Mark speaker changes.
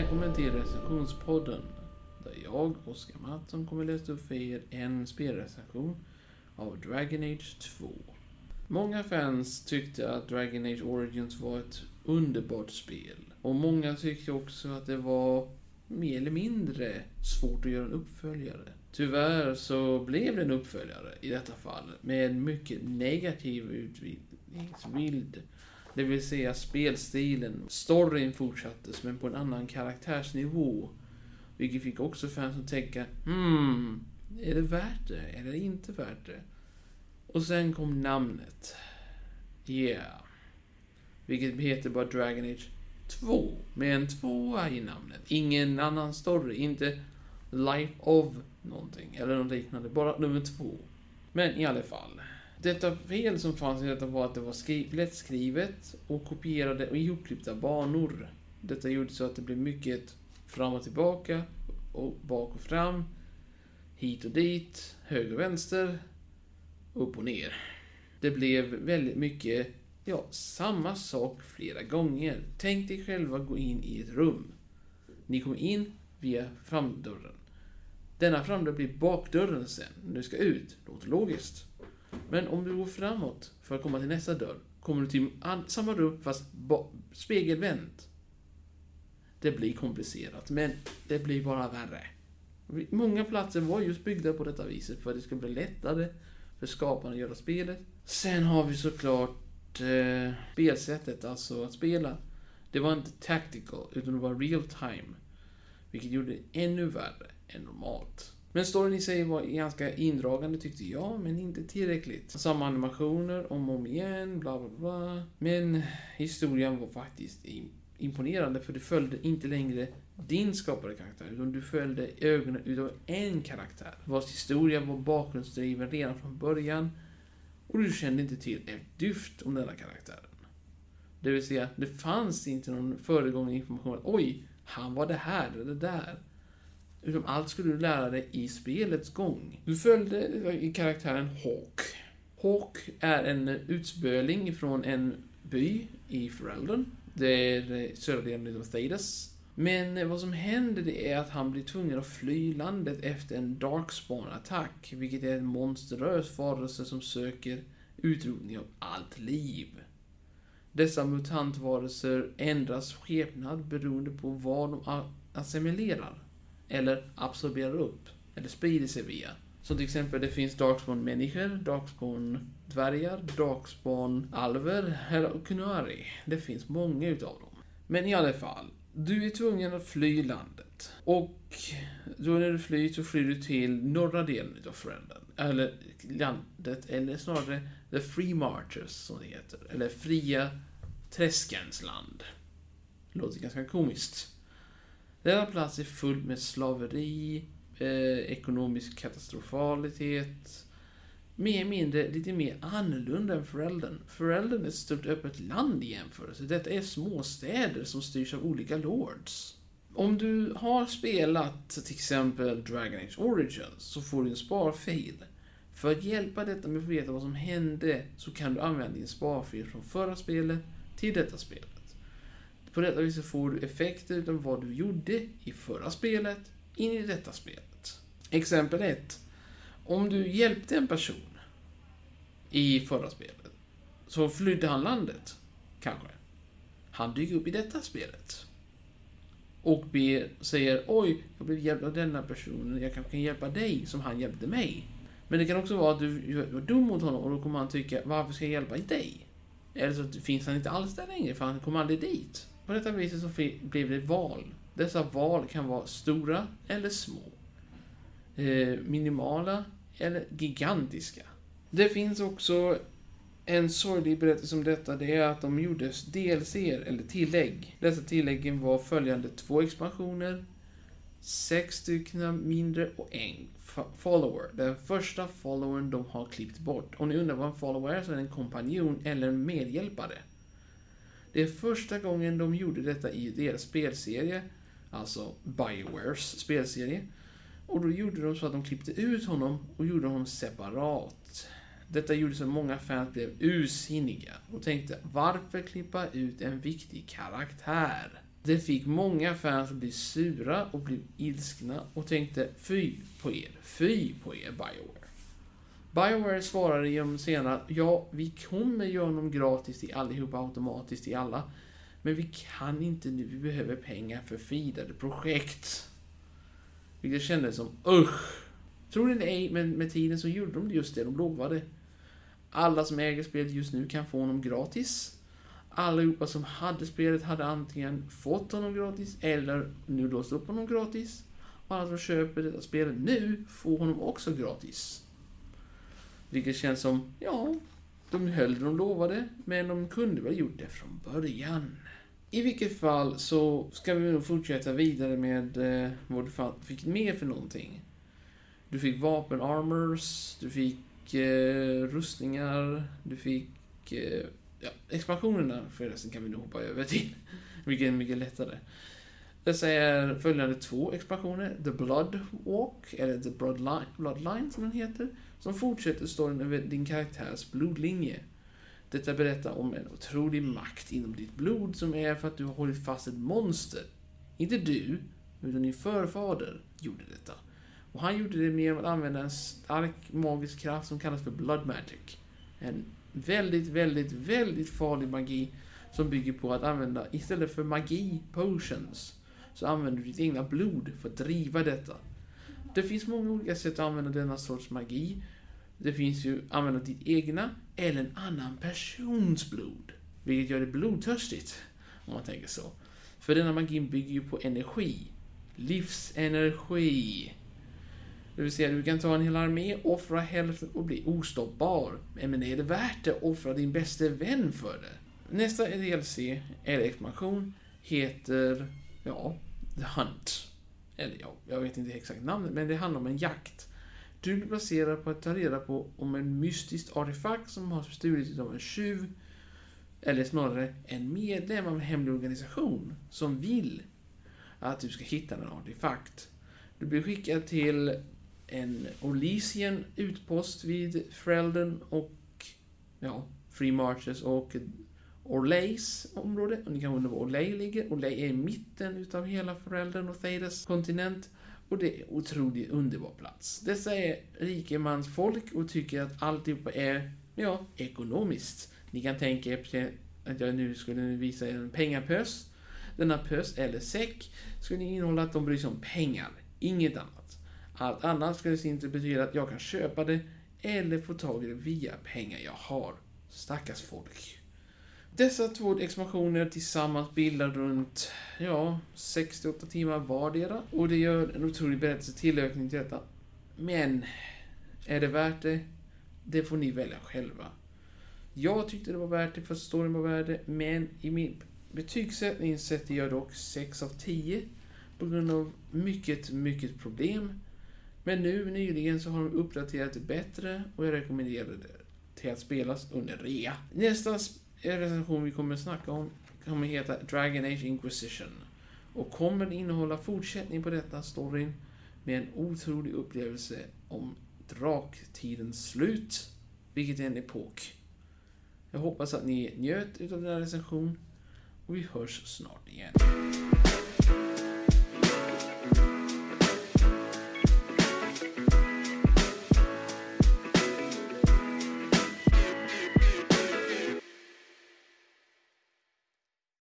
Speaker 1: Välkommen till recensionspodden. Där jag, Oskar Mattsson, kommer läsa upp för er en spelrecension av Dragon Age 2. Många fans tyckte att Dragon Age Origins var ett underbart spel. Och många tyckte också att det var mer eller mindre svårt att göra en uppföljare. Tyvärr så blev det en uppföljare i detta fall med en mycket negativ utvidgningsbild. Det vill säga spelstilen. Storyn fortsattes men på en annan karaktärsnivå. Vilket fick också fans att tänka hmm, är det värt det? Är det inte värt det? Och sen kom namnet. Yeah. Vilket heter bara Dragon Age 2. Med en tvåa i namnet. Ingen annan story. Inte Life of någonting. Eller något liknande. Bara nummer två. Men i alla fall. Detta fel som fanns i detta var att det var skri lättskrivet och kopierade och ihopklippta banor. Detta gjorde så att det blev mycket fram och tillbaka och bak och fram. Hit och dit, höger och vänster, upp och ner. Det blev väldigt mycket, ja, samma sak flera gånger. Tänk dig själva gå in i ett rum. Ni kommer in via framdörren. Denna framdörr blir bakdörren sen, när du ska ut. Låter logiskt. Men om du går framåt för att komma till nästa dörr, kommer du till samma rum fast spegelvänt. Det blir komplicerat, men det blir bara värre. Många platser var just byggda på detta viset för att det skulle bli lättare för skaparna att göra spelet. Sen har vi såklart eh, spelsättet, alltså att spela. Det var inte tactical, utan det var real time. Vilket gjorde det ännu värre än normalt. Men storyn i sig var ganska indragande tyckte jag, men inte tillräckligt. Samma animationer om och om igen, bla bla bla. Men historien var faktiskt imponerande för du följde inte längre din skapade karaktär, utan du följde ögonen utav en karaktär. Vars historia var bakgrundsdriven redan från början och du kände inte till ett dyft om denna karaktären. Det vill säga, det fanns inte någon föregående information oj, han var det här eller det där. Utom allt skulle du lära dig i spelets gång. Du följde karaktären Hawk. Hawk är en utspöling från en by i Ferelden. Det är södra delen av Thedas. Men vad som händer det är att han blir tvungen att fly landet efter en Darkspawn-attack, vilket är en monsterös varelse som söker utrotning av allt liv. Dessa mutantvarelser ändras skepnad beroende på vad de assimilerar eller absorberar upp eller sprider sig via. Som till exempel det finns Darkspawn-människor, Darkspawn-dvärgar, Darkspawn-alver och Kunari. Det finns många utav dem. Men i alla fall, du är tvungen att fly landet. Och då när du flyr så flyr du till norra delen utav Frenden. Eller landet, eller snarare The Free Marchers som det heter. Eller Fria Träskens land. Låter ganska komiskt. Denna plats är full med slaveri, eh, ekonomisk katastrofalitet, mer mindre lite mer annorlunda än föräldern. Föräldern är ett stort öppet land i jämförelse. Detta är småstäder som styrs av olika lords. Om du har spelat till exempel Dragon Age Origins så får du en sparfil. För att hjälpa detta med att veta vad som hände så kan du använda din sparfil från förra spelet till detta spelet. På detta viset får du effekter utav vad du gjorde i förra spelet in i detta spelet. Exempel 1. Om du hjälpte en person i förra spelet så flydde han landet, kanske. Han dyker upp i detta spelet. Och ber, säger oj, jag blev hjälpt av denna personen, jag kanske kan hjälpa dig som han hjälpte mig. Men det kan också vara att du var dum mot honom och då kommer han tycka, varför ska jag hjälpa dig? Eller så finns han inte alls där längre, för han kommer aldrig dit. På detta viset så blev det val. Dessa val kan vara stora eller små. Eh, minimala eller gigantiska. Det finns också en sorglig berättelse om detta, det är att de gjorde DLC eller tillägg. Dessa tilläggen var följande två expansioner, sex stycken mindre och en follower. Den första followern de har klippt bort. Om ni undrar vad en follower är så är det en kompanjon eller en medhjälpare. Det är första gången de gjorde detta i deras spelserie, alltså Biowares spelserie. Och då gjorde de så att de klippte ut honom och gjorde honom separat. Detta gjorde så att många fans blev ursinniga och tänkte varför klippa ut en viktig karaktär? Det fick många fans att bli sura och bli ilskna och tänkte fy på er, fy på er Bioware. Bioware svarade genom senare ja, vi kommer göra dem gratis till allihopa automatiskt till alla. Men vi kan inte nu, vi behöver pengar för vidare projekt. Vilket kändes som usch. Tror ni ej, men med tiden så gjorde de just det de lovade. Alla som äger spelet just nu kan få honom gratis. Allihopa som hade spelet hade antingen fått honom gratis eller nu låst upp honom gratis. Och alla som köper detta spelet nu får honom också gratis. Vilket känns som, ja, de höll det de lovade, men de kunde väl gjort det från början. I vilket fall så ska vi nog fortsätta vidare med eh, vad du fick mer för någonting. Du fick vapen armors, du fick eh, rustningar, du fick eh, ja, expansionerna förresten kan vi nog hoppa över till. Vilket är mycket lättare. Dessa är följande två expansioner. The Blood Walk, eller The Bloodline, Bloodline som den heter. Som fortsätter storyn över din karaktärs blodlinje. Detta berättar om en otrolig makt inom ditt blod som är för att du har hållit fast ett monster. Inte du, utan din förfader gjorde detta. Och han gjorde det med att använda en stark magisk kraft som kallas för Blood Magic. En väldigt, väldigt, väldigt farlig magi som bygger på att använda, istället för magi, potions, så använder du ditt egna blod för att driva detta. Det finns många olika sätt att använda denna sorts magi. Det finns ju att använda ditt egna eller en annan persons blod. Vilket gör det blodtörstigt, om man tänker så. För denna magin bygger ju på energi. Livsenergi. Det vill säga, du kan ta en hel armé, offra hälften och bli ostoppbar. Men är det värt det? Offra din bästa vän för det? Nästa DLC, eller expansion, heter, ja, The Hunt. Eller ja, jag vet inte exakt namnet, men det handlar om en jakt. Du blir placerad på att ta reda på om en mystisk artefakt som har stulits av en tjuv, eller snarare en medlem av en hemlig organisation som vill att du ska hitta en artefakt. Du blir skickad till en Olysien utpost vid Frelden och ja, Free Marches och Orleys område. Och ni kan undra var Orley ligger. Orley är i mitten utav hela Frelden och Thedas kontinent. Och det är en otroligt underbar plats. Dessa är rikemansfolk och tycker att alltihopa är, ja, ekonomiskt. Ni kan tänka er att jag nu skulle visa er en pengapös. Denna pös, eller säck, skulle innehålla att de bryr sig om pengar, inget annat. Allt annat skulle inte betyda att jag kan köpa det eller få tag i det via pengar jag har. Stackars folk. Dessa två expansioner tillsammans bildar runt, ja, 68 timmar vardera. Och det gör en otrolig berättelse tillökning till detta. Men, är det värt det? Det får ni välja själva. Jag tyckte det var värt det för att storyn var värd det, men i min betygssättning sätter jag dock 6 av 10 på grund av mycket, mycket problem. Men nu nyligen så har de uppdaterat det bättre och jag rekommenderar det till att spelas under rea. Nästa recension vi kommer att snacka om kommer heta Dragon Age Inquisition och kommer innehålla fortsättning på detta storyn med en otrolig upplevelse om draktidens slut, vilket är en epok. Jag hoppas att ni njöt utav den här recensionen och vi hörs snart igen.